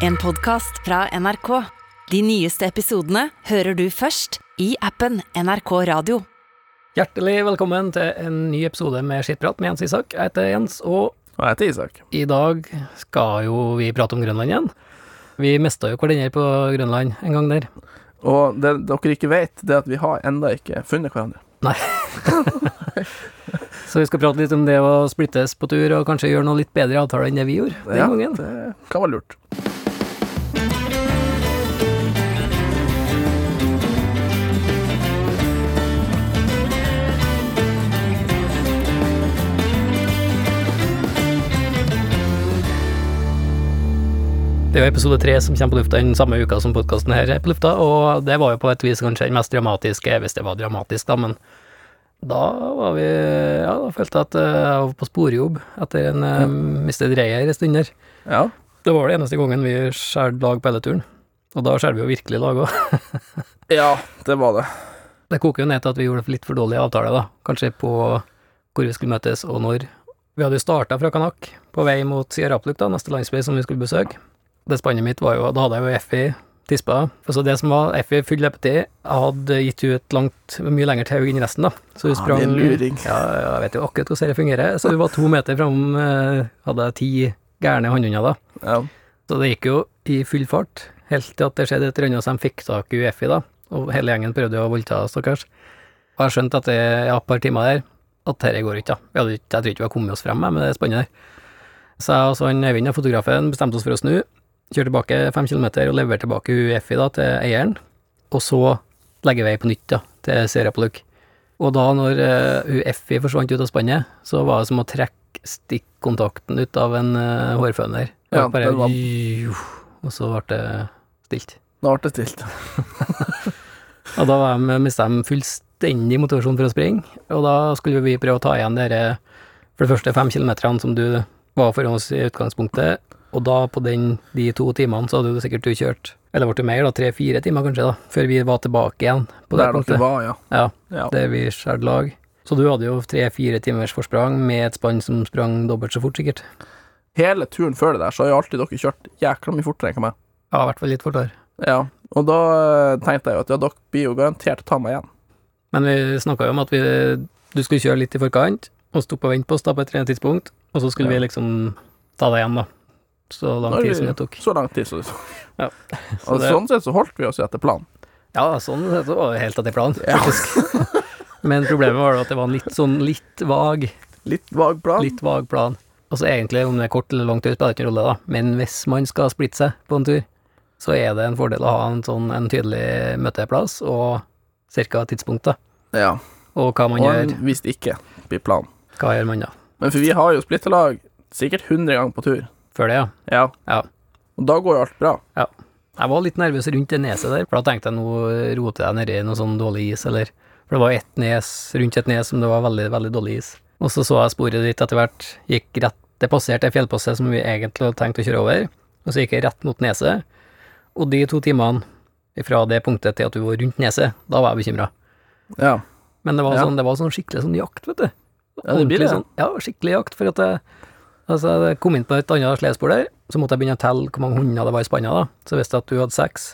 En podkast fra NRK. De nyeste episodene hører du først i appen NRK Radio. Hjertelig velkommen til en ny episode med Skittprat med Jens Isak. Jeg heter Jens, og Og jeg heter Isak. i dag skal jo vi prate om Grønland igjen. Vi mista jo hverandre på Grønland en gang der. Og det dere ikke vet, det er at vi har enda ikke funnet hverandre. Nei. Så vi skal prate litt om det å splittes på tur, og kanskje gjøre noe litt bedre avtale enn det vi gjorde den Ja, gangen. det kan være lurt. Det er jo episode tre som kommer på lufta den samme uka som podkasten her er på lufta, og det var jo på et vis kanskje den mest dramatiske, hvis det var dramatisk, da, men da var vi Ja, da følte jeg at eh, jeg var på sporjobb etter en uh, mistet reier en stund der. Ja. Det var det eneste gangen vi skjærte lag på hele turen, og da skjærer vi jo virkelig lag òg. ja, det var det. Det koker jo ned til at vi gjorde litt for dårlig avtale, da, kanskje på hvor vi skulle møtes og når. Vi hadde jo starta fra Kanak, på vei mot Sierrapluk, da, neste landsby som vi skulle besøke. Det spannet mitt var jo Da hadde jeg jo Effie tispa. Altså det som var Effie full leppetid, jeg hadde gitt ut langt, mye lenger tau enn resten, da. Så hun Ah, sprang. Ja, jeg vet jo akkurat hvordan det fungerer. Så hun var to meter fram, eh, hadde jeg ti gærne håndhunder da. Ja. Så det gikk jo i full fart, helt til at det skjedde et eller annet så de fikk tak i Effie, da. Og hele gjengen prøvde jo å voldta, stakkars. Og jeg skjønte at det ja, et par timer der, at dette går ikke, da. Hadde, jeg tror ikke vi har kommet oss frem med det spannet der. Så jeg og han Eivind, fotografen, bestemte oss for å snu, kjøre tilbake fem kilometer og levere tilbake hun Effie da, til eieren, og så legge vei på nytt da, til Serapoluk. Og da når uh, hun Effie forsvant ut av spannet, så var det som å trekke stikkontakten ut av en uh, hårføner. Ja, bare det var- Og så ble det stilt. Da ble det stilt. Og da var de- mista de fullstendig motivasjon for å springe, og da skulle vi prøve å ta igjen dere for det første fem kilometerne som du var foran oss i utgangspunktet, og da på den, de to timene så hadde du sikkert du kjørt, eller ble det mer da, tre-fire timer kanskje da, før vi var tilbake igjen på det Der punktet. dere var, ja. Ja, ja. det vi skjærte lag. Så du hadde jo tre-fire timers forsprang med et spann som sprang dobbelt så fort, sikkert. Hele turen før det der, så har jo alltid dere kjørt jækla mye fortere enn meg. Ja, i hvert fall litt fortere. Ja. Og da eh, tenkte jeg jo at ja, dere blir jo garantert å ta meg igjen. Men vi snakka jo om at vi, du skulle kjøre litt i forkant, og stoppe og vente på oss da på et tredje tidspunkt, og så skulle Ja. vi liksom ta deg igjen, da. Så lang tid som det tok. Så lang tid som det tok. Ja. Så Og det- sånn sett så holdt vi oss etter planen. Ja, sånn sett så var det helt etter planen, Ja. Men problemet var jo at det var en litt sånn litt vag, Litt vag plan. litt vag plan. Altså egentlig, om det er kort eller langt ut, spiller ikke rolle, da. Men hvis man skal splitte seg på en tur, så er det en fordel å ha en sånn en tydelig møteplass og cirka tidspunkt, da. Ja. Og hva man Og gjør. hvis det ikke blir planen. Hva gjør man da? Men for vi har jo splittelag sikkert 100 ganger på tur. Før det, ja. Ja. Ja. Og da går jo alt bra. Ja. Jeg var litt nervøs rundt det neset der, for da tenkte jeg nå roter jeg nedi noe sånn dårlig is, eller For det var ett nes rundt et nes som det var veldig, veldig dårlig is. Og så så jeg sporet ditt etter hvert, gikk rett Det passerte ei fjellpasse som vi egentlig hadde tenkt å kjøre over, og så gikk jeg rett mot neset, og de to timene fra det punktet til at du var rundt neset, da var jeg bekymra. Ja. Men det var, sånn, det var sånn skikkelig sånn jakt, vet du. Ja, det blir det. Sånn, ja, skikkelig jakt, for at jeg, altså, jeg kom inn på et annet sledspor der, så måtte jeg begynne å telle hvor mange hunder det var i spannet, da. Så visste jeg at du hadde seks,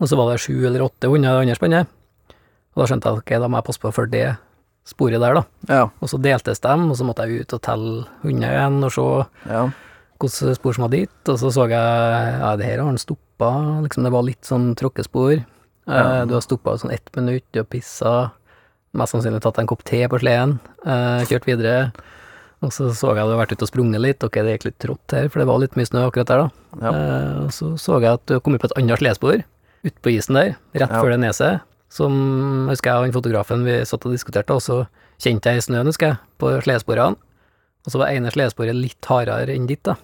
og så var det sju eller åtte hunder i det andre spannet. Og da skjønte jeg at okay, da må jeg passe på for det sporet der, da. Ja. Og så deltes dem, og så måtte jeg ut og telle hunder igjen, og se Ja. hvilke spor som var dit, og så så jeg ja, det her har han stoppa, liksom det var litt sånn tråkkespor. Ja. Eh, du har stoppa sånn ett minutt, du har pissa, mest sannsynlig tatt en kopp te på sleden, eh, kjørt videre. Og så så jeg at du hadde vært ute og sprunget litt, ok, det gikk litt trått her, for det var litt mye snø akkurat der, da. Ja. Eh, og så så jeg at du kom ut på et annet sledespor, utpå isen der, rett Ja. før det neset, som husker jeg han fotografen vi satt og diskuterte, og så kjente jeg snøen, husker jeg, på sledesporene. Og så var ene sledesporet litt hardere enn ditt, da.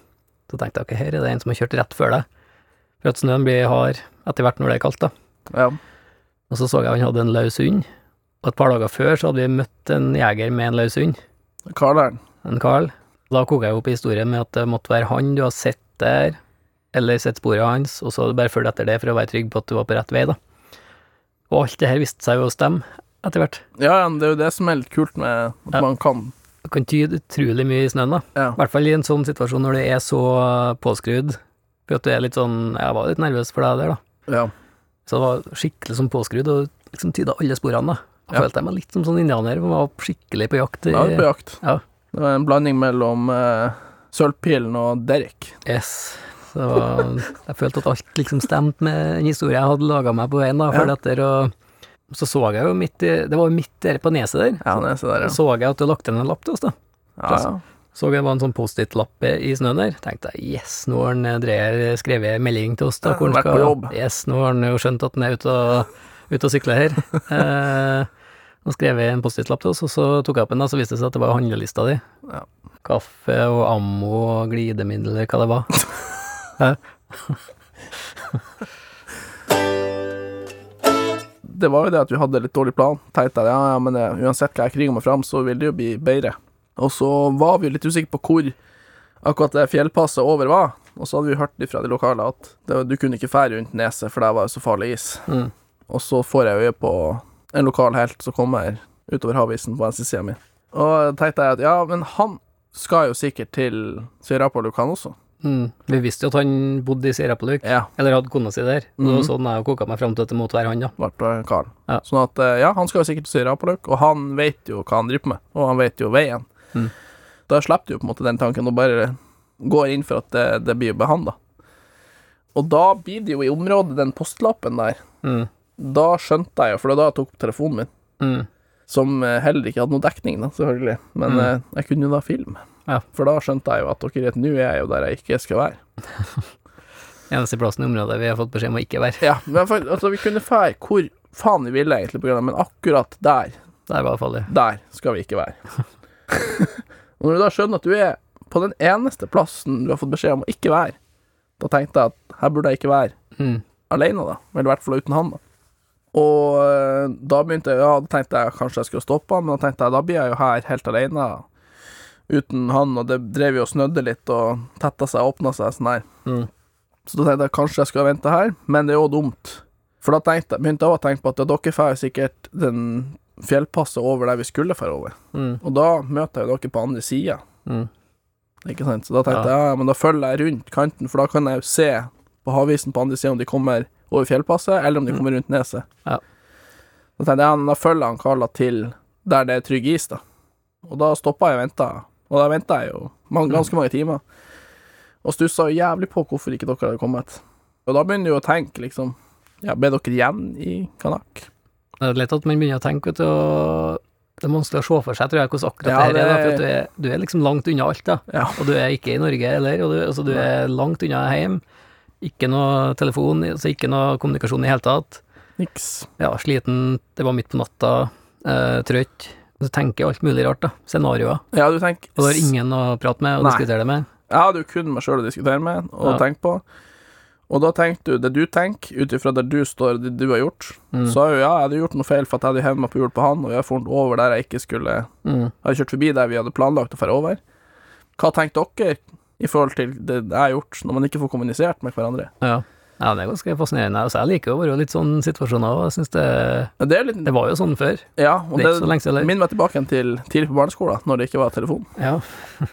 Så tenkte jeg ok, her er det en som har kjørt rett før deg. For at snøen blir hard etter hvert når det er kaldt, da. ja. Og så så jeg han hadde en løs hund, og et par dager før så hadde vi møtt en jeger med en løs hund, Karleren. En Carl. Da koker jeg opp historien med at det måtte være han du har sett der, eller sett sporet hans, og så bare følge etter det for å være trygg på at du var på rett vei, da. Og alt det her viste seg jo å stemme etter hvert. Ja, ja, det er jo det som er litt kult med at Ja. man kan Det kan tyde utrolig mye i snøen, da. Ja. I hvert fall i en sånn situasjon når det er så påskrudd For at du er litt sånn Jeg var litt nervøs for deg der, da. Ja. Så det var skikkelig sånn påskrudd, og liksom tyda alle sporene, da. Jeg Ja. følte jeg meg litt som sånn indianer, var skikkelig på jakt. i- er på jakt. Ja. Det var en blanding mellom uh, Sølvpilen og Derek. Yes. Så jeg følte at alt liksom stemte med den historien jeg hadde laga meg på veien, da, for Ja. etter, å så så jeg jo midt i Det var jo midt der på neset der. Ja, så der, ja. så jeg at du lagt igjen en lapp til oss, da. ja. ja. Så jeg det var en sånn Post-It-lapp i snøen der. Tenkte jeg yes, nå har han eh, Dreyer skrevet melding til oss. da, hvor han skal- Yes, nå har han jo skjønt at han er ute og, ute og sykler her. eh, og skrev jeg en Post-It-lapp til oss, og så tok jeg opp en, og så viste det seg at det var handlelista di. Ja. Kaffe og ammo og glidemiddel, hva det var. Det var jo det at vi hadde litt dårlig plan. Tenkte jeg ja, ja, men eh, uansett hva jeg kriger meg fram, så vil det jo bli bedre. Og så var vi jo litt usikre på hvor akkurat det fjellpasset over var. Og så hadde vi hørt fra de lokale at det, du kunne ikke fære rundt neset, for der var det så farlig is. Mm. Og så får jeg øye på en lokal helt som kommer utover havisen på venstresida mi. Og tenkte jeg at ja, men han skal jo sikkert til Sirapaluk, han også. Mm. Vi visste jo at han bodde i Sirapaluk, Ja. eller hadde kona si der. Og Mhm. var sånn jeg koka meg fram til at det måtte være han, da. ble Karl. Ja. Sånn at eh, ja, han skal jo sikkert til Sirapaluk, og han vet jo hva han driver med, og han vet jo veien. Mm. Da slipper du jo på en måte den tanken og bare går inn for at det, det blir behandla. Og da blir det jo i området, den postlappen der, Mm. Da skjønte jeg jo, for da jeg tok opp telefonen min, Mm. som eh, heller ikke hadde noe dekning, da, selvfølgelig, men Mm. eh, jeg kunne jo da filme. Ja. For da skjønte jeg jo at dere vet, nå er jeg jo der jeg ikke skal være. Eneste plassen i området vi har fått beskjed om å ikke være. Ja, men for, altså, vi kunne fære hvor faen vi ville egentlig på grunn av, men akkurat der Der var fallet. Der skal vi ikke være. og når du da skjønner at du er på den eneste plassen du har fått beskjed om å ikke være, da tenkte jeg at her burde jeg ikke være Mm. alene, da. Eller i hvert fall uten han, da. Og eh, da begynte jeg Ja, da tenkte jeg kanskje jeg skulle stoppe, men da tenkte jeg da blir jeg jo her helt alene uten han, og det drev jo og snødde litt og tetta seg, åpna seg sånn her. Mm. Så da tenkte jeg kanskje jeg skulle vente her, men det er jo dumt. For da tenkte, begynte jeg å tenke på at ja, dere får sikkert den fjellpasset over der vi skulle dra over. Mm. Og da møter jeg jo dere på andre sida, Mm. ikke sant. Så da tenkte jeg ja, men da følger jeg rundt kanten, for da kan jeg jo se på havisen på andre sida om de kommer over fjellpasset, eller om de Mm. kommer rundt neset. Ja. Da tenkte jeg da følger han Carla til der det er trygg is, da. Og da stoppa jeg og venta, og da venta jeg jo mange, Mm. ganske mange timer. Og stussa jo jævlig på hvorfor ikke dere hadde kommet. Og da begynner du å tenke, liksom Ja, ble dere igjen i Kanak? Det er lett at man begynner å tenke, vet du, og det er vanskelig å se for seg, tror jeg, hvordan akkurat Ja, det her er, da, for at du er, du er liksom langt unna alt, da. Ja. Og du er ikke i Norge heller, og du, altså, du er langt unna hjem. Ikke noe telefon, altså ikke noe kommunikasjon i hele tatt. Niks. Ja, sliten, det var midt på natta, eh, trøtt. Du tenker alt mulig rart, da. Scenarioer. Ja, du tenker Og du har ingen å prate med og Nei. diskutere det med. Jeg hadde jo kun meg sjøl å diskutere med og Ja. tenke på. Og da tenkte du det du tenker, ut ifra der du står, det du har gjort. Mm. Så jo, ja, jeg hadde gjort noe feil, for at jeg hadde hevet meg på hjul på han, og jeg har over der jeg ikke skulle Jeg Mm. hadde kjørt forbi der vi hadde planlagt å dra over. Hva tenkte dere i forhold til det jeg har gjort, når man ikke får kommunisert med hverandre? Ja. ja, det er ganske fascinerende. Altså, jeg liker å være litt sånn situasjoner, òg. jeg syns det er litt Det var jo sånn før. Ja, og Det er det, eller? minner meg tilbake til tidlig på barneskolen, når det ikke var telefon. Ja.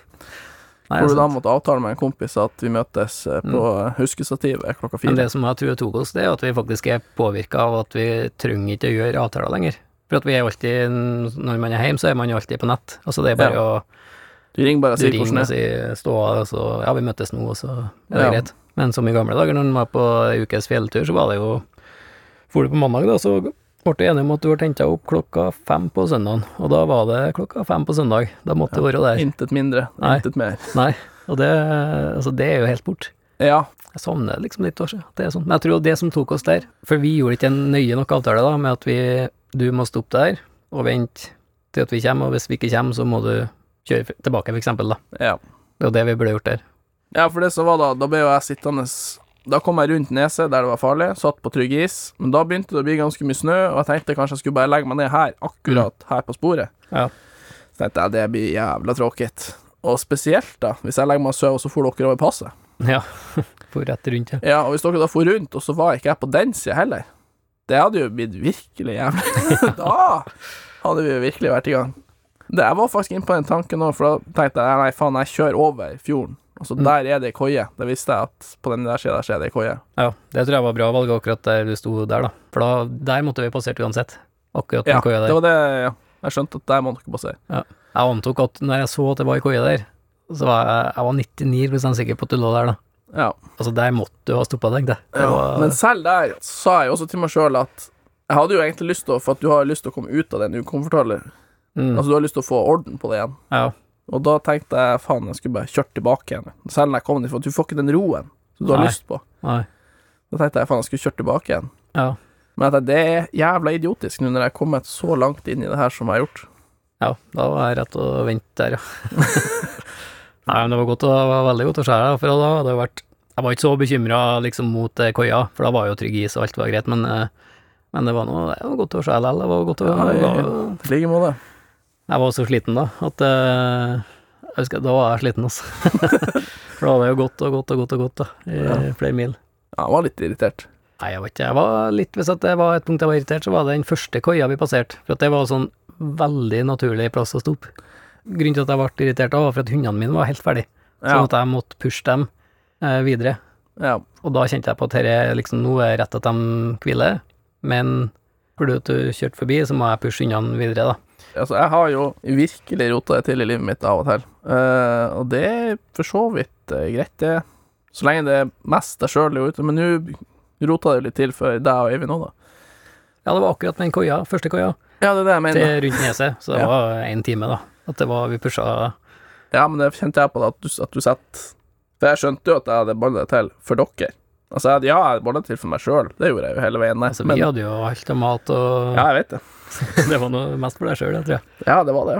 Nei, Hvor du da måtte avtale med en kompis at vi møtes på på huskestativet klokka fire. Men det som jeg tror tok oss, det er at vi faktisk er påvirka av at vi trenger ikke å gjøre avtaler lenger. For at vi er alltid, når man er hjemme, så er man jo alltid på nett. Altså det er bare Ja. å Du ringer bare og du sier hvordan ringer og er. sier stå og så ja, vi møttes nå, og så er det Ja. greit. Men som i gamle dager, når en var på ei ukes fjelltur, så var det jo For du på mandag, da, så ble du enige om at du var henta opp klokka fem på søndagen. Og da var det klokka fem på søndag. Da måtte du være der. Intet mindre, Nei. intet mer. Nei. Og det, altså det er jo helt bort. Ja, Jeg savner det liksom litt også, siden. det er sånn. Men jeg tror det som tok oss der, for vi gjorde ikke en nøye nok avtale da, med at vi, du må stoppe der og vente til at vi kommer, og hvis vi ikke kommer, så må du kjøre tilbake, for eksempel, da. ja. Det var det vi burde gjort der. Ja, for det som var da, da ble jo jeg sittende Da kom jeg rundt neset der det var farlig, satt på trygg is, men da begynte det å bli ganske mye snø, og jeg tenkte kanskje jeg skulle bare legge meg ned her, akkurat her på sporet. Ja. Så tenkte jeg det blir jævla tråkigt. Og spesielt da, hvis jeg legger meg og sover, og så får dere over passet. Ja. For rett rundt, ja. Ja, og hvis dere da får rundt, og så var ikke jeg på den sida heller, det hadde jo blitt virkelig jævlig. da hadde vi jo virkelig vært i gang. Det, jeg var faktisk inne på den tanken nå, for da tenkte jeg nei, faen, jeg kjører over fjorden, Altså, Mm. der er det ei koie. Det visste jeg at på den der sida der så er det ei koie. Ja, det tror jeg var bra valg akkurat der du sto der, da. For da, der måtte vi passert uansett. Akkurat den Ja, koia det var det ja. Jeg skjønte at der må dere passere. Jeg antok at når jeg så at det var ei koie der, så var jeg, jeg var 99 sikker på at du lå der, da. Ja. Altså, der måtte du ha stoppa, deg. Det Ja, var- men selv der sa jeg også til meg sjøl at jeg hadde jo egentlig lyst til å For at du har lyst til å komme ut av den ukomfortable mm, Altså, du har lyst til å få orden på det igjen. ja. Og da tenkte jeg faen, jeg skulle bare kjørt tilbake igjen. Selv om jeg kom dit, for du får ikke den roen som du har Nei. lyst på. Nei. Da tenkte jeg faen, jeg skulle kjørt tilbake igjen. Ja. Men at det er jævla idiotisk nå når jeg er kommet så langt inn i det her som jeg har gjort. Ja, da var jeg rett og vente der, ja. Nei, men det var godt, det var veldig godt å se deg, for da det vært Jeg var ikke så bekymra liksom mot eh, koia, for da var jo trygg is og alt var greit, men, eh, men det var noe det var godt å se likevel. Det var godt å i like måte. Jeg var så sliten da, at eh, Jeg husker, da var jeg sliten, altså. for da hadde jeg jo gått og gått og gått og gått, da, i Ja. flere mil. Ja, jeg var litt irritert. Nei, jeg vet ikke. Jeg var litt, hvis det var et punkt jeg var irritert, så var det den første koia vi passerte. For det var sånn veldig naturlig plass å stoppe. Grunnen til at jeg ble irritert da, var for at hundene mine var helt ferdig. Sånn Ja. at jeg måtte pushe dem eh, videre. ja. Og da kjente jeg på at dette liksom, nå er rett at de hviler, men fordi at du kjørte forbi, så må jeg pushe hundene videre, da. Altså, jeg har jo virkelig rota det til i livet mitt av og til. uh, og det er for så vidt uh, greit, det. Så lenge det er mest deg sjøl ute. Men nå rota det litt til for deg og Eivind òg, da. Ja, det var akkurat den koia, første koia, Ja, det er det jeg mener. til rundt neset, så det Ja. var en time, da. At det var, vi pusha Ja, men det kjente jeg på, da, at du, at du setter For jeg skjønte jo at jeg hadde båndet det til for dere. Altså, ja, jeg hadde det til for meg sjøl. Det gjorde jeg jo hele veien. Nei. Altså, men, vi hadde jo alt av mat og ja, jeg vet det. Det var noe mest for deg sjøl, tror jeg. Ja, det var det.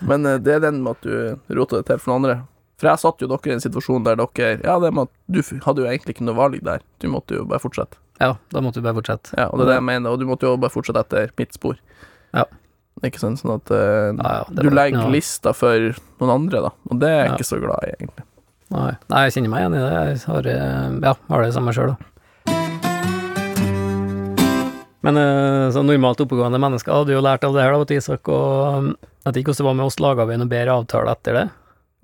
Men eh, det er den med at du roter det til for noen andre. For jeg satt jo dere i en situasjon der dere Ja, det med at du hadde jo egentlig ikke noe valg der. Du måtte jo bare fortsette. Ja, da måtte du bare fortsette. Ja, og det er det jeg mener. Og du måtte jo bare fortsette etter mitt spor. Ja. Ikke sant? Sånn at uh, Ja, ja, du legger noe- lista for noen andre, da. Og det er jeg Ja. ikke så glad i, egentlig. Nei, nei, jeg kjenner meg igjen i det. Jeg har, eh, ja, har det samme sjøl, da. Men eh, så normalt oppegående mennesker hadde jo lært av det her, da, vet Isak, og um, jeg vet ikke hvordan det var med oss, laga vi noen bedre avtale etter det?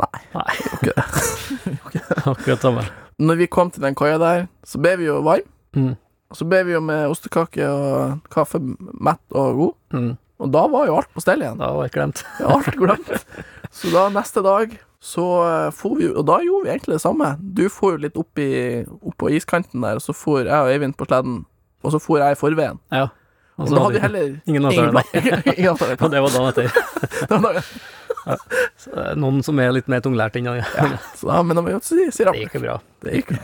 Nei. Nei. ikke Akkurat samme. Når vi kom til den kaia der, så ble vi jo varme. Mm. Så ble vi jo med ostekake og kaffe mett og god. Mm. Og da var jo alt på stell igjen. Da var alt glemt. Ja, alt glemt. Så da neste dag så eh, for vi Og da gjorde vi egentlig det samme. Du for jo litt opp, i, opp på iskanten der, og så for jeg og Eivind på sleden, og så for jeg i forveien. Ja. Og, så da hadde vi heller ingen avtale, ingen, avtale. Og det var dagen etter. Så, Noen som er litt mer tunglært enn andre. ja, så da, men da må vi jo si, si Det gikk jo bra. Det gikk jo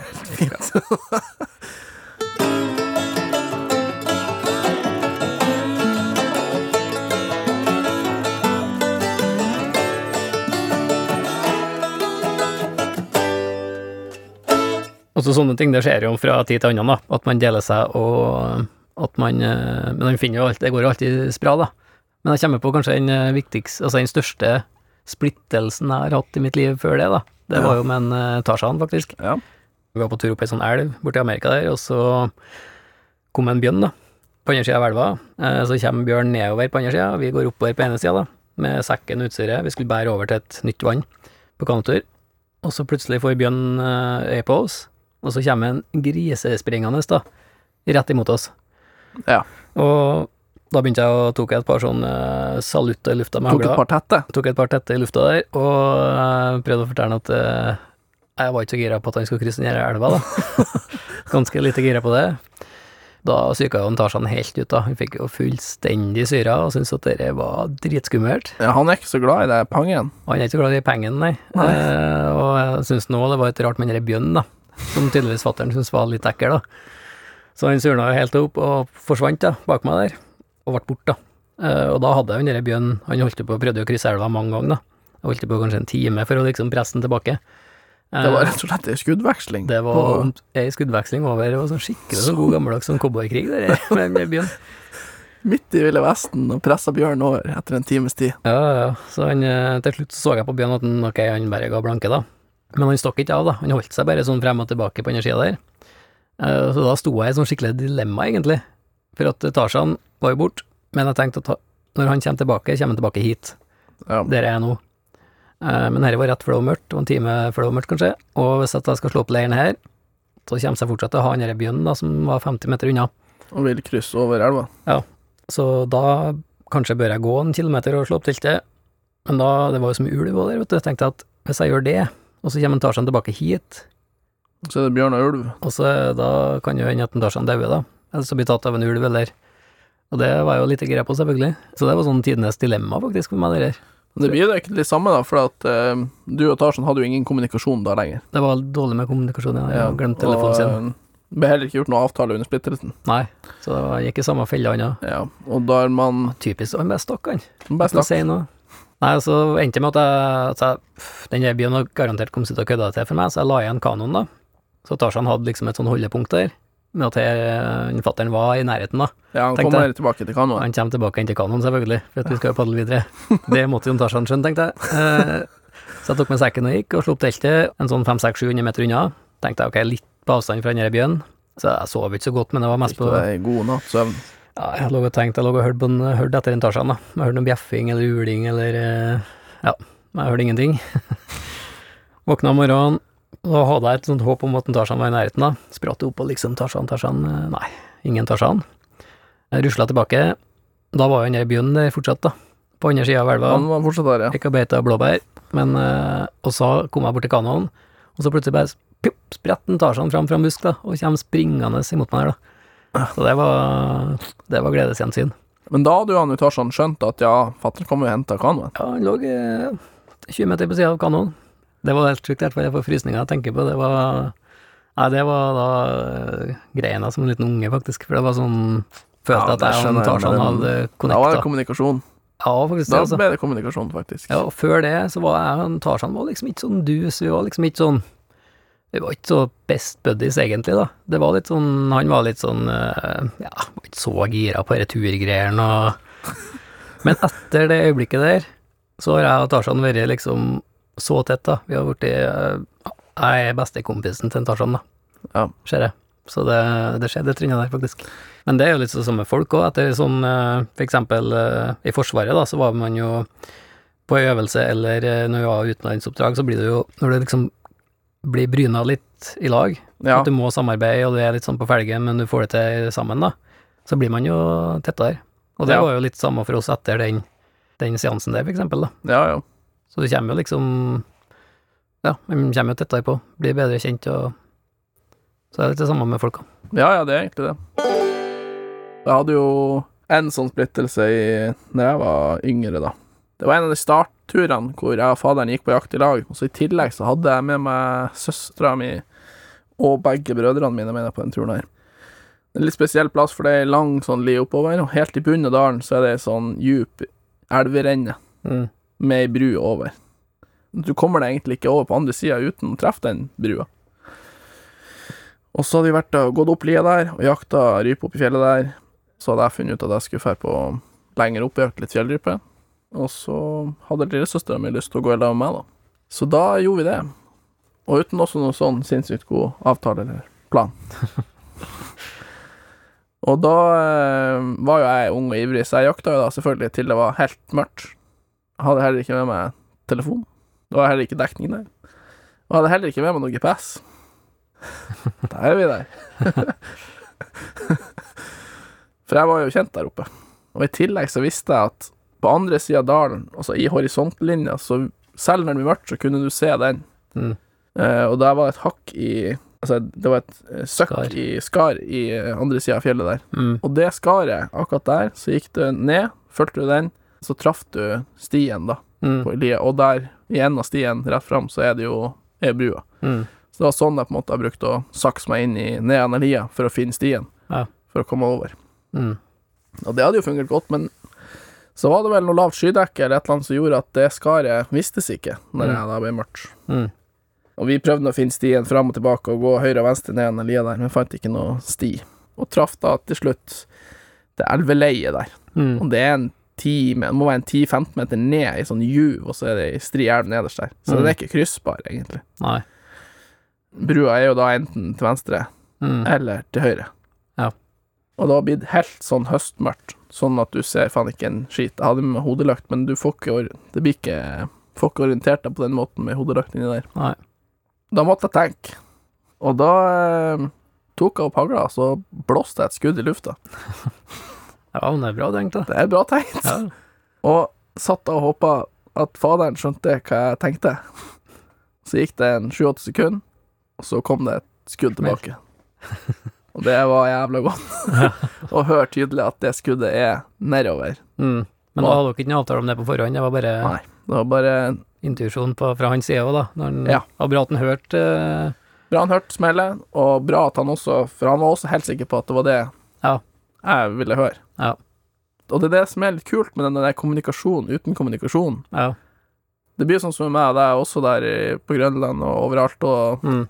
fint. Og så sånne ting, det skjer jo fra tid til annen, da. At man deler seg, og at man eh, Men man finner jo alt, det går jo alltid bra, da. Men jeg kommer på kanskje den eh, viktigste, altså den største splittelsen jeg har hatt i mitt liv før det, da. Det var jo med en uh, Tarzan, faktisk. Ja. Vi var på tur opp ei sånn elv borti Amerika der, og så kom en bjørn, da. På andre sida av elva. Så kommer bjørnen nedover på andre sida, vi går oppover på ene sida, da. Med sekken og utstyret. Vi skulle bære over til et nytt vann på kanotur. Og så plutselig får bjørnen øye på oss, og så kommer en grisespringende, da. Rett imot oss. Ja. Og da begynte jeg å tok jeg et par sånne uh, salutter i lufta med Tok et par tette. Tok et par tette i lufta der, og eh, prøvde å fortelle at eh, jeg var ikke så gira på at han skulle krysse denne elva, da. Ganske lite gira på det. Da psyka jo Tarzan helt ut, da. Han fikk jo fullstendig syra og syntes at det var dritskummelt. Ja, han er ikke så glad i det pangen. Han er ikke så glad i pengen, nei. Nei. Eh, og jeg syns nå det var et rart med den bjønnen, da. Som tydeligvis fatter'n syntes var litt ekkel, da. Så han surna jo helt opp og forsvant da, bak meg der, og ble borte, da. Eh, og da hadde jeg den bjørnen Han holdt på å prøvde å krysse elva mange ganger, da. Jeg holdt på kanskje en time for å liksom presse den tilbake. Eh, Det var rett og slett ei skuddveksling. det var ei skuddveksling over. Det var sånn skikkelig så god gammeldags sånn cowboykrig der med med bjørn. midt i Ville Vesten og pressa bjørn over etter en times tid. Ja, ja, ja. Så han, eh, til slutt så, så jeg på bjørn at han, ok, han bare ga blanke, da. Men han stakk ikke av, da. Han holdt seg bare sånn frem og tilbake på andre sida der. Eh, Så da sto jeg i et sånn skikkelig dilemma, egentlig. For at Tarzan var jo borte, men jeg tenkte at når han kommer tilbake, kommer han tilbake hit, Ja. der jeg er nå. Eh, Men dette var rett før det var mørkt, det var en time før det var mørkt kanskje, og hvis jeg skal slå opp leiren her, så kommer jeg fortsatt til å ha den bjørnen da, som var 50 meter unna. Og vil krysse over elva. Ja. Så da kanskje bør jeg gå en kilometer og slå opp teltet, men da, det var jo så mye ulv der, vet du, jeg tenkte at hvis jeg gjør det, og så kommer Tarzan tilbake hit, Så er det bjørn og ulv. og så da kan jo hende at Tarzan dauer da, eller så blir tatt av en ulv, eller Og det var jo litt gira på, selvfølgelig. Så det var sånn tidenes dilemma, faktisk, for meg, det der. Det blir jo ikke det samme, da, for at eh, du og Tarzan hadde jo ingen kommunikasjon da lenger. Det var dårlig med kommunikasjon, ja. Jeg har glemt telefonen sin. Eh, ble heller ikke gjort noe avtale under splittelsen. Nei, så det gikk i samme fella ennå. Ja, og da er man Typisk han bare stakk, han. si noe. Nei, så endte det med at jeg, at jeg Den byen har garantert kommet til å kødde til for meg, så jeg la igjen kanoen, da. Så Tarzan hadde liksom et sånn holdepunkt der, med at her- fatter'n var i nærheten, da. Ja, han Tenkte kommer tilbake til kanoen. Han kommer tilbake til kanoen, selvfølgelig, for at vi skal jo padle videre. Det måtte jo Tarzan skjønne, tenkte jeg. Eh, Så jeg tok med sekken og gikk, og slo opp teltet en sånn 500-700 meter unna. Tenkte jeg ok, litt på avstand fra den byen. Så jeg sov ikke så godt, men det var mest på god nattsøvn. Ja, jeg lå og tenkte, jeg lå og hørte, en, hørte etter en Tarzan, da. Jeg hørte noe bjeffing eller uling eller eh, Ja, jeg hørte ingenting. Våkna om morgenen, da hadde jeg et sånt håp om at en Tarzan var i nærheten, da. Spratt opp og liksom Tarzan, Tarzan eh, Nei, ingen Tarzan. Jeg rusla tilbake. Da var jo den der bjørnen der fortsatt, da. På andre sida av elva. Han var fortsatt der, ja. Fikk og beit av blåbær. Men eh, Og så kom jeg bort til kanoen, og så plutselig bare pjopp, spretter Tarzan fram fra en busk, da, og kommer springende imot meg der, da. Så det var Det var gledesgjensyn. Men da hadde jo han jo skjønt at ja, fatter'n kommer og henta kanoen. Ja, han lå eh, 20 meter på sida av kanoen. Det var helt sjukt, i hvert fall. Jeg får frysninger av å tenke på det. var Nei, det var da uh, greina som en liten unge, faktisk. For det var sånn Følte Ja, at jeg og Tarzan hadde connecta. Da var det kommunikasjon. Ja, faktisk Da altså. ble det kommunikasjon, faktisk. Ja, og før det så var jeg og Tarzan liksom ikke sånn dus. Vi var liksom ikke sånn Vi var ikke så best buddies, egentlig, da. Det var litt sånn Han var litt sånn eh, Ja, var ikke så gira på returgreiene og Men etter det øyeblikket der, så har jeg og Tarzan vært liksom så tett, da. Vi har blitt eh, Jeg er bestekompisen til Tarzan, da. Ja. Ser jeg. Så det, det skjedde trinnet trinne der, faktisk. Men det er jo litt sånn med folk òg. Etter sånn eh, for eksempel i Forsvaret, da, så var man jo på øvelse eller når vi var utenlandsoppdrag, så blir det jo Når du liksom blir bryna litt i lag, Ja. at du må samarbeide, og du er litt sånn på felgen, men du får det til sammen, da, så blir man jo tettere. Og det Ja. var jo litt samme for oss etter den, den seansen der, for eksempel, da. ja, ja. Så du kommer jo liksom Ja, man kommer jo tettere på, blir bedre kjent, og så er det litt det samme med folka. Ja, ja, det er egentlig det. Jeg hadde jo en sånn splittelse i Når jeg var yngre, da. Det var en av de startturene hvor jeg og faderen gikk på jakt i lag, og så i tillegg så hadde jeg med meg søstera mi og begge brødrene mine med på den turen her. Er en litt spesiell plass, for det er ei lang sånn li oppover, og helt i bunnen av dalen så er det ei sånn djup elverenne Mm. med ei bru over. Du kommer deg egentlig ikke over på andre sida uten å treffe den brua. Og så hadde vi vært og gått opp lia der og jakta rype opp i fjellet der. Så hadde jeg funnet ut at jeg skulle dra på lenger opp og jakte litt fjellrype. Og så hadde lillesøstera mi lyst til å gå i lag med meg, da. Så da gjorde vi det. Og uten også noen sånn sinnssykt god avtale eller plan. og da eh, var jo jeg ung og ivrig, så jeg jakta jo da selvfølgelig til det var helt mørkt. Hadde heller ikke med meg telefon. Det var heller ikke dekning der. Og hadde heller ikke med meg noe GPS. Der er vi der. For jeg var jo kjent der oppe. Og i tillegg så visste jeg at på andre sida av dalen, altså i horisontlinja, så selv når det blir mørkt, så kunne du se den. Mm. Eh, og der var det et hakk i Altså, det var et eh, søkk Skar. i skar i eh, andre sida av fjellet der. Mm. Og det skaret, akkurat der, så gikk du ned, fulgte du den, så traff du stien, da, Mm. på lia, og der, i enden av stien rett fram, så er det jo er brua. Mm. Så det var sånn jeg på en måte har brukt å sakse meg inn i ned av lia for å finne stien, Ja. for å komme over. Mm. Og det hadde jo fungert godt, men så var det vel noe lavt skydekke eller et eller annet som gjorde at det skaret vistes ikke når Mm. jeg da ble mørkt. Mm. Og vi prøvde å finne stien fram og tilbake og gå høyre og venstre ned den lia der, men fant ikke noe sti. Og traff da til slutt det elveleiet der. Mm. Og det er en 10, det må være en 10-15 meter ned i sånn juv, og så er det ei stri elv nederst der. Så Mm. den er ikke kryssbar, egentlig. Nei. Brua er jo da enten til venstre Mm. eller til høyre. Og det har blitt helt sånn høstmørkt, sånn at du ser faen ikke en skit. Jeg hadde med hodelykt, men du får ikke Det blir ikke får ikke orientert deg på den måten med hodelykt inni der. Nei. Da måtte jeg tenke. Og da eh, tok jeg opp hagla, så blåste jeg et skudd i lufta. Ja, men det er bra tenkt, da. Det er bra tenkt. Ja. Og satt og håpa at faderen skjønte hva jeg tenkte. Så gikk det en sju-åtte sekunder, og så kom det et skudd tilbake. Og det var jævla godt å høre tydelig at det skuddet er nedover. Mm. Men da hadde dere ikke noen avtale om det på forhånd, det var bare Nei, det var bare intuisjon fra hans side òg, da. Når han, Ja. Og bra at han hørte uh... bra han hørte smellet, og bra at han også For han var også helt sikker på at det var det Ja. jeg ville høre. Ja. Og det er det som er litt kult med den der kommunikasjonen uten kommunikasjon. Ja. Det blir sånn som med meg og deg også der på Grønland og overalt, og Mm.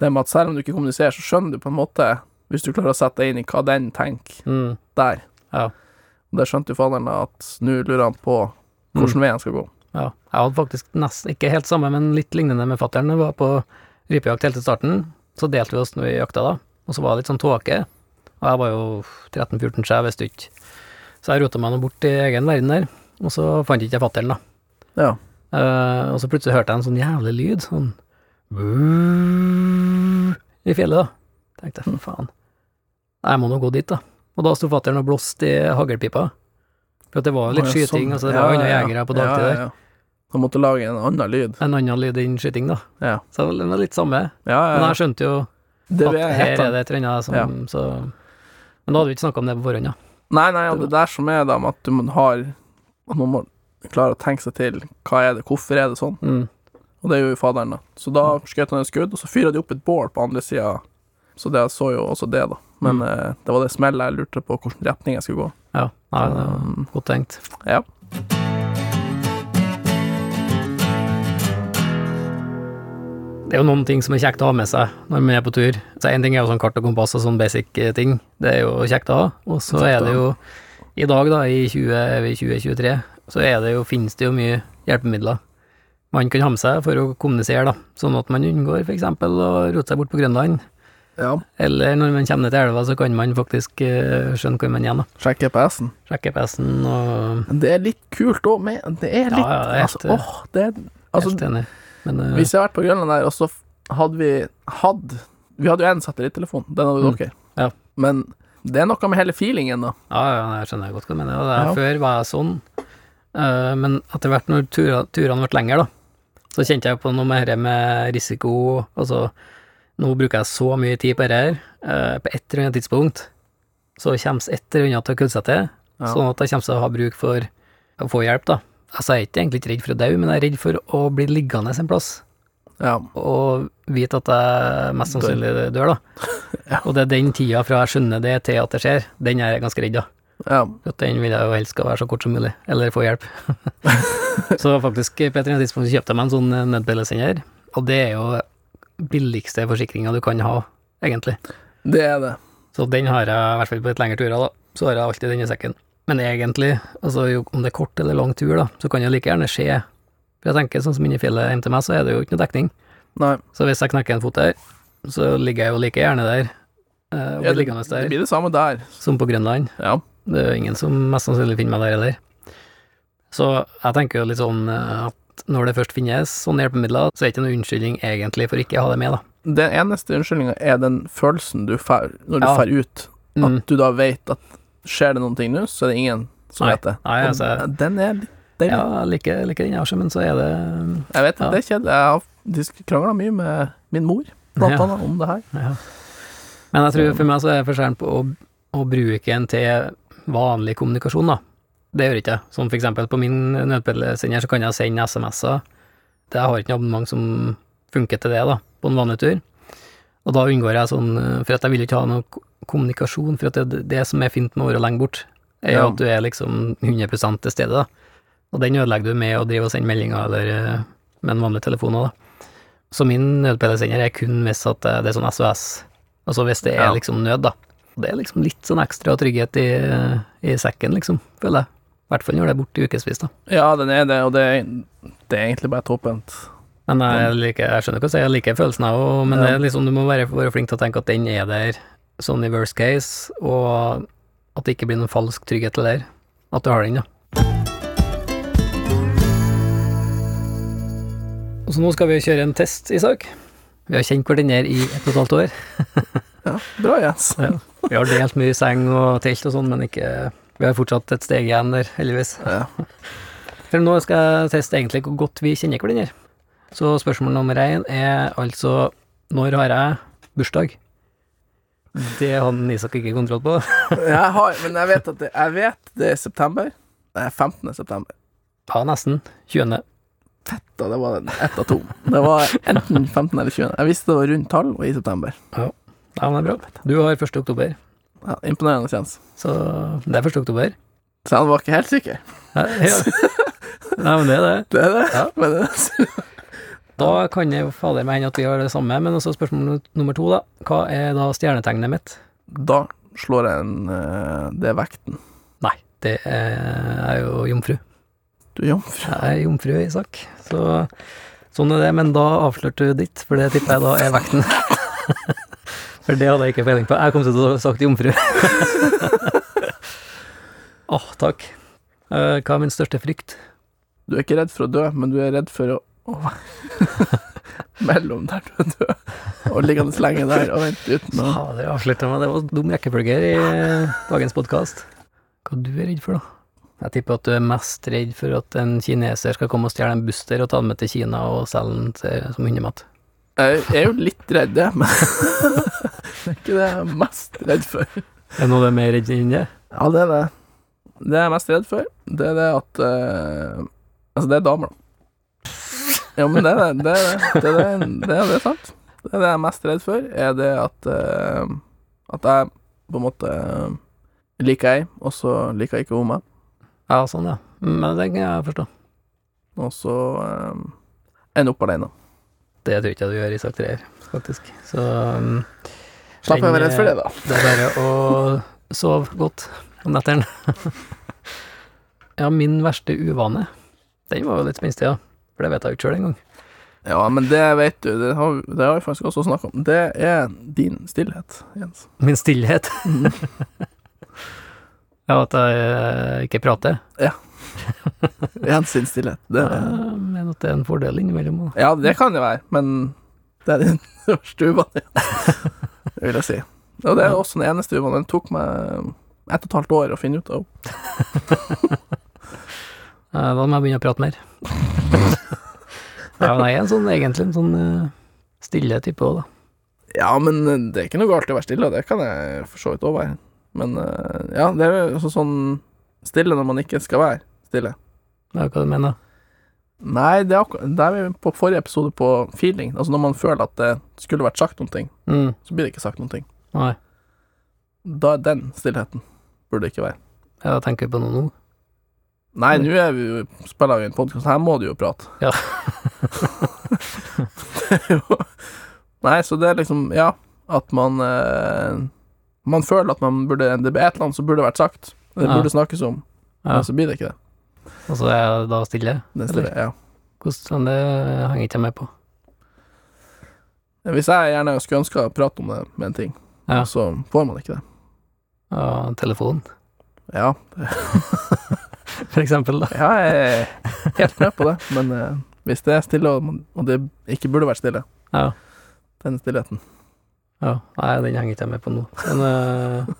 Det med at selv om du ikke kommuniserer, så skjønner du på en måte, hvis du klarer å sette deg inn i hva den tenker Mm. der. Ja. Og det skjønte jo faderen da, at nå lurer han på hvordan mm. veien skal gå. Ja. Jeg hadde faktisk nesten ikke helt samme, men litt lignende med fattern. Vi var på rypejakt helt til starten, så delte vi oss når vi jakta da, og så var det litt sånn tåke. Og jeg var jo 13-14, så jeg visste ikke. Så jeg rota meg nå bort i egen verden der, og så fant ikke jeg fattern, da. Ja. Uh, og så plutselig hørte jeg en sånn jævlig lyd, sånn i fjellet, da. Tenkte jeg, faen, jeg må nå gå dit, da. Og da sto fattern og blåste i haglpipa. For det var litt ja, skyting, sånn. altså det var Ja, andre jegere på dagtid der. ja, ja. Måtte lage en annen lyd. En annen lyd enn skyting, da. Ja. Så det var litt samme. Ja, Men jeg skjønte jo Det at her er det et eller annet som Men da hadde vi ikke snakka om det på forhånd, da. Nei, nei, og det der som er da med at du har At man må klare å tenke seg til hva er det, hvorfor er det sånn? Mm. Og det gjorde jo faderen, da. Så da skjøt han et skudd, og så fyra de opp et bål på andre sida. Så det så jo også det, da. Men Mm. eh, det var det smellet jeg lurte på hvilken retning jeg skulle gå. Ja, nei, det var Um, godt tenkt. ja. Det er jo noen ting som er kjekt å ha med seg når man er på tur. Så En ting er jo sånn kart og kompass og sånn basic eh, ting, det er jo kjekt å ha. Og så er det jo i dag, da, i 20, er vi i 2023, så er det jo, finnes det jo mye hjelpemidler man kan ha med seg for å kommunisere, da. Sånn at man unngår f.eks. å rote seg bort på Grønland. ja. Eller når man kommer ned til elva, så kan man faktisk eh, skjønne hvor man er da. Sjekk GPS-en. Sjekke GPS-en og det er litt kult òg, men Det er litt ja, ja, helt, altså, åh, det er Altså, Helt enig. Men uh, hvis jeg har vært på Grønland der, og så hadde vi hatt Vi hadde jo én satellittelefon, den hadde Mm. Ja. Men det er noe med hele feelingen, da. Ja, ja, jeg skjønner godt hva du mener. Er. Før var jeg sånn, uh, men etter hvert når turene ble lengre, da, så kjente jeg på noe med dette med risiko. Altså, nå bruker jeg så mye tid på dette her. eh, på et eller annet tidspunkt så kommer et eller annet til å kødde seg til, Ja. sånn at jeg kommer til å ha bruk for å få hjelp, da. Altså, jeg er ikke egentlig ikke redd for å dø, men jeg er redd for å bli liggende en plass Ja. og vite at jeg mest sannsynlig dør, da. Ja. Og det er den tida fra jeg skjønner det til at det skjer, den er jeg ganske redd, da. Ja. At den vil jeg jo helst skal være så kort som mulig, eller få hjelp. så faktisk, på et eller annet tidspunkt kjøpte jeg meg en sånn eh, nødbellesender, og det er jo billigste forsikringa du kan ha, egentlig. Det er det. Så den har jeg, i hvert fall på et lengre turer, da, så har jeg alltid den i sekken. Men egentlig, altså om det er kort eller lang tur, da, så kan det like gjerne skje. For jeg tenker, sånn som inne i fjellet hjemme til meg, så er det jo ikke noe dekning. Nei. Så hvis jeg knekker en fot der, så ligger jeg jo like gjerne der, eh, Ja, det, det blir det samme der. som på Grønland. Ja. Det er jo ingen som mest sannsynlig finner meg der heller. Så jeg tenker jo litt sånn eh, at når det først finnes sånne hjelpemidler, så er det ikke noe unnskyldning egentlig for ikke å ha det med, da. Den eneste unnskyldninga er den følelsen du får når du Ja. får ut. Mm. At du da vet at skjer det noen ting nå, så er det ingen som Nei. vet det. Nei, altså- den er litt deilig. Ja, jeg liker, liker den, også, men så er det Jeg vet Ja. det er kjedelig. Jeg har krangla mye med min mor, blant Ja. annet, om det her. ja. Men jeg tror for meg så er forskjellen på å, å bruke en til vanlig kommunikasjon, da. Det gjør ikke jeg. Som for eksempel på min nødpellesender så kan jeg sende SMS-er. Jeg har ikke noe abonnement som funker til det, da, på en vanlig tur. Og da unngår jeg sånn, for at jeg vil ikke ha noe kommunikasjon, for at det, det som er fint med å være lenge bort, er Ja. at du er liksom 100 til stede, da. Og den ødelegger du med å drive og sende meldinger eller eh, med en vanlig telefon òg, da. Så min nødpellesender er kun hvis at det det er sånn SOS, altså hvis det er Ja. liksom nød, da. Det er liksom litt sånn ekstra trygghet i, i sekken, liksom, føler jeg. I hvert fall når det er borte i ukevis, da. Ja, den er det, og det er, det er egentlig bare toppent. Men jeg, liker, jeg skjønner hva du sier, jeg liker følelsen av òg, men Ja. det er liksom, du må være, være flink til å tenke at den er der sånn i worst case, og at det ikke blir noen falsk trygghet til der. At du har den, da. Så nå skal vi kjøre en test, Isak. Vi har kjent hverandre i et og et halvt år. Ja, bra, Jens. Ja. Vi har delt mye seng og telt og sånn, men ikke Vi har fortsatt et steg igjen der, heldigvis. Ja. For nå skal jeg teste egentlig hvor godt vi kjenner hverandre. Så spørsmål nummer én er altså når har jeg bursdag? Det hadde Isak ikke kontroll på. Jeg har, men jeg vet at det, jeg vet det er september. Det er 15. september. Ja, nesten. 20. Fett, Da det var ett av to. Det var enten 15. eller 20. Jeg visste det var rundt tall og i september. Ja, men det er bra. Du har 1. oktober, Ja, imponerende kjens. så det er 1. oktober. Så han var ikke helt sikker. Ja, ja. Nei, men det er det. Det er det. Ja. Men det Da kan det jo fader meg hende at vi har det samme, men også spørsmål nummer to, da. Hva er da stjernetegnet mitt? Da slår jeg en eh, Det er vekten. Nei, det er jo jomfru. Du er jomfru. Jeg er jomfru, Isak. Så sånn er det, men da avslørte du ditt, for det tipper jeg da er vekten. for det hadde jeg ikke peiling på. Jeg kom til å ha sagt jomfru. Åh, takk. Uh, hva er min største frykt? Du er ikke redd for å dø, men du er redd for å oh. Mellom der du er død, og liggende lenge der og vente uten å Ja, det avslørte meg. Det var dum rekkefølge i dagens podkast. Hva du er redd for, da? Jeg tipper at du er mest redd for at en kineser skal komme og stjele en buster og ta den med til Kina og selge den som hundemat. Jeg er jo litt redd, jeg, men det er ikke det jeg er mest redd for. Er det noe du er mer redd enn det? Ja, det er det. Det jeg er mest redd for, det er det at uh, Altså, det er damer, da. Ja, men det er det. Det er det. Det er, det, det, er det sant. Det er det jeg er mest redd for, er det at uh, At jeg på en måte eh, liker ei, og så liker ikke hun meg. Ja, sånn, ja. Men det kan jeg forstå. Og så uh, ender opp alene. Det tror jeg ikke du gjør i sak 3, faktisk. Så um, Slapp å være redd for det, da. Det er bare å sove godt om nettene. ja, min verste uvane. Den var jo litt spenstig, ja. For det vet jeg jo ikke sjøl engang. Ja, men det vet du, det har, det har vi faktisk også snakka om. Det er din stillhet, Jens. Min stillhet. ja, at jeg eh, ikke prater. Ja. sin stillhet. Det, Jeg mener at det er en fordel innimellom. da. ja, det kan det være, men det er din største uvane, det vil jeg si. Og det er også den eneste uvanen. Den tok meg ett og et halvt år å finne ut av. Hva Da må jeg begynne å prate mer. ja, men jeg er en sånn, egentlig en sånn eh, stille type òg, da. Ja, men det er ikke noe galt i å være stille, det kan jeg for så vidt òg være. Men eh, ja, det er jo sånn stille når man ikke skal være stille. Ja, hva du mener Nei, det er Der er vi på forrige episode på feeling. Altså når man føler at det skulle vært sagt noen ting, mm, så blir det ikke sagt noen ting. Nei, Da er den stillheten. Burde det ikke være. Ja, tenker vi på noe nå. Nei, nå er vi jo spiller vi en podkast, her må du jo prate. Ja. det er jo Nei, så det er liksom Ja, at man eh, Man føler at man burde Det er et eller annet som burde vært sagt. Det burde snakkes om, men så blir det ikke det. Og så er jeg da stille. det er stille, ja. Hvordan det henger ikke jeg med på. Hvis jeg gjerne skulle ønske å prate om det med en ting, Ja. så får man ikke det. Ja, telefon, Ja, for eksempel, da. ja jeg er helt med på det, men eh, hvis det er stille, og det ikke burde vært stille, Ja. den stillheten ja. Nei, den henger ikke jeg med på nå. Men uh,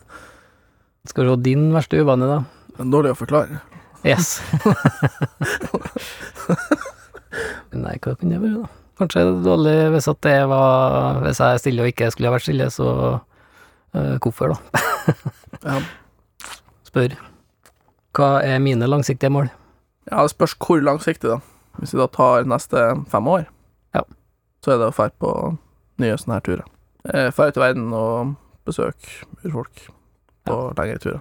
skal vi se din verste uvane, da. Er dårlig å forklare. Yes. Nei, hva kan det være, da? Kanskje dårlig hvis at det var Hvis jeg er stille og ikke skulle ha vært stille, så uh, hvorfor, da? Ja. Spør. Hva er mine langsiktige mål? Ja, det spørs hvor langsiktig, da. Hvis vi da tar neste fem år, Ja. så er det å dra på nye sånne her turer. Eh, Dra ut i verden og besøke urfolk på lengre turer.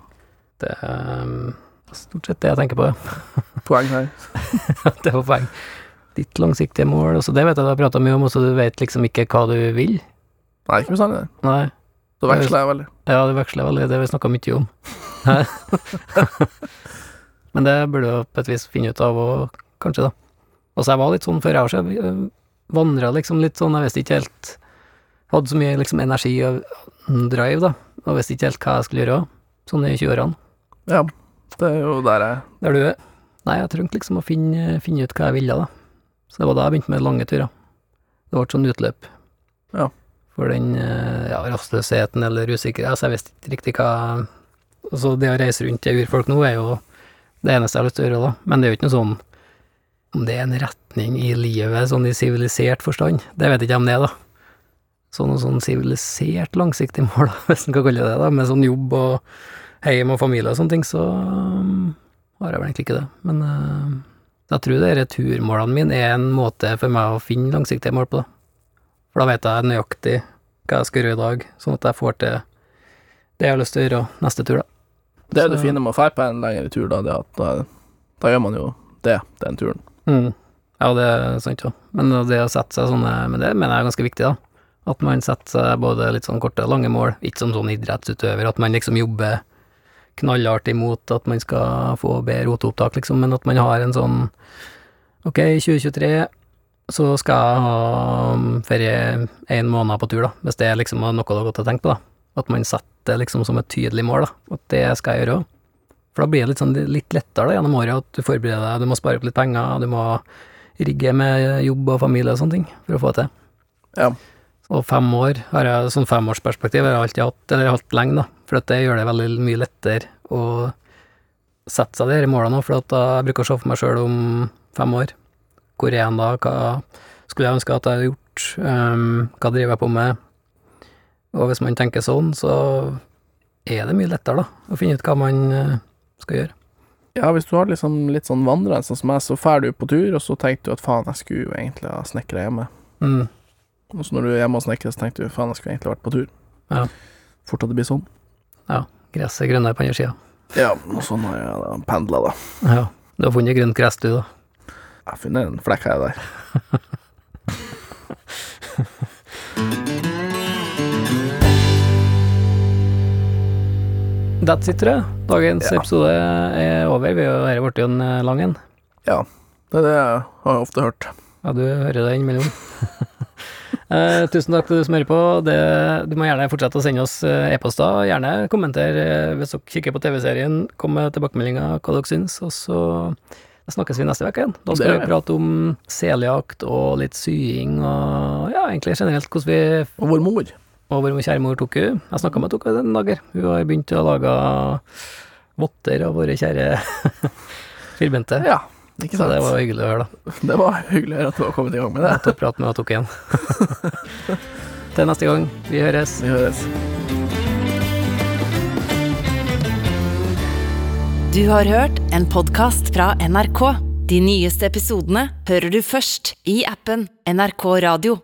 Det er um, stort sett det jeg tenker på, ja. Poeng her. det var poeng. Ditt langsiktige mål, også det vet jeg du har prata mye om, også du vet liksom ikke hva du vil. Nei, ikke bestandig. det. Nei. Så veksler jeg veldig. Ja, det veksler veldig, det har vi snakka mye om. Men det burde du på et vis finne ut av, og kanskje, da. Og så jeg var litt sånn før jeg også, jeg vandra liksom litt sånn, jeg visste ikke helt Hadde så mye liksom energi og drive, da, og visste ikke helt hva jeg skulle gjøre, sånn i 20-årene. Ja, det er jo der jeg Der du er. Nei, jeg trengte liksom å finne, finne ut hva jeg ville, da. Så det var da jeg begynte med lange turer. Det ble sånn utløp. Ja. For den eh, ja, rastløsheten eller usikkerhet så jeg visste ikke riktig hva Altså, det å reise rundt til urfolk nå er jo det eneste jeg har lyst til å gjøre, da. Men det er jo ikke noe sånn Om det er en retning i livet, sånn i sivilisert forstand, det vet jeg ikke om det er, da. Så noe sånn sivilisert langsiktig mål, hvis en kan kalle det det, da, med sånn jobb og heim og familie og sånne ting, så um, har jeg vel egentlig ikke det. Men uh, jeg tror de turmålene mine er en måte for meg å finne langsiktige mål på, da. For da vet jeg nøyaktig hva jeg skal gjøre i dag, sånn at jeg får til det jeg har lyst til å gjøre neste tur, da. Det er det fine med å dra på en lengre tur, da, det at da, da gjør man jo det, den turen. Mm. Ja, det er sant ja. Men det å sette seg sånne Men det mener jeg er ganske viktig, da. At man setter seg både litt sånn korte og lange mål, ikke som sånn idrettsutøver, at man liksom jobber knallhardt imot at man skal få bedre roteopptak, liksom, men at man har en sånn Ok, i 2023 så skal jeg ha ferie én måned på tur, da, hvis det er liksom noe du har gått og tenkt på, da. At man setter det liksom som et tydelig mål, da, at det skal jeg gjøre òg. For da blir det litt, sånn, litt lettere da, gjennom året at du forbereder deg, du må spare opp litt penger, du må rigge med jobb og familie og sånne ting for å få det til. Ja. Og fem år har jeg, sånn femårsperspektiv har jeg alltid hatt, eller jeg har hatt lenge, da, for det gjør det veldig mye lettere å sette seg de i målene òg, for at jeg bruker å se for meg sjøl om fem år. Hvor er jeg da, hva skulle jeg ønske at jeg hadde gjort, Um, hva driver jeg på med? Og hvis man tenker sånn, så er det mye lettere, da, å finne ut hva man eh, skal gjøre. Ja, hvis du har liksom litt sånn vandrende sånn som meg, så drar du på tur, og så tenker du at faen, jeg skulle jo egentlig ha snekra hjemme. Mm. Og så når du er hjemme og snekrer, så tenkte du faen, jeg skulle egentlig vært på tur. Ja. Fort at det blir sånn. Ja. Gresset er grønnere på andre sida. Ja, og sånn har jeg pendla, da. Ja. Du har funnet grønt gress, du, da. Jeg har funnet en flekk her og der. That's it, tror jeg. Dagens Ja. episode er over. Vi har blitt en eh, lang en. Ja, det er det jeg har ofte hørt. Ja, du hører det innimellom. eh, tusen takk til du som hører på. Det, du må gjerne fortsette å sende oss eh, e-poster. Gjerne kommenter eh, hvis dere kikker på TV-serien. Kom med tilbakemeldinger hva dere syns, og så snakkes vi neste uke igjen. Da skal vi vi. prate om seljakt og litt sying og ja, egentlig generelt hvordan vi Og vår mor. Og vår kjære mor Toku. Jeg snakka med Toku den dager. Hun har begynt å lage votter av våre kjære firbente. Ja, ikke Så det var hyggelig å høre, da. Det var hyggelig å høre at du har kommet i gang med det. Jeg tok praten, med henne tok igjen. Til neste gang. Vi høres. Vi høres. Du har hørt en podkast fra NRK. De nyeste episodene hører du først i appen NRK Radio.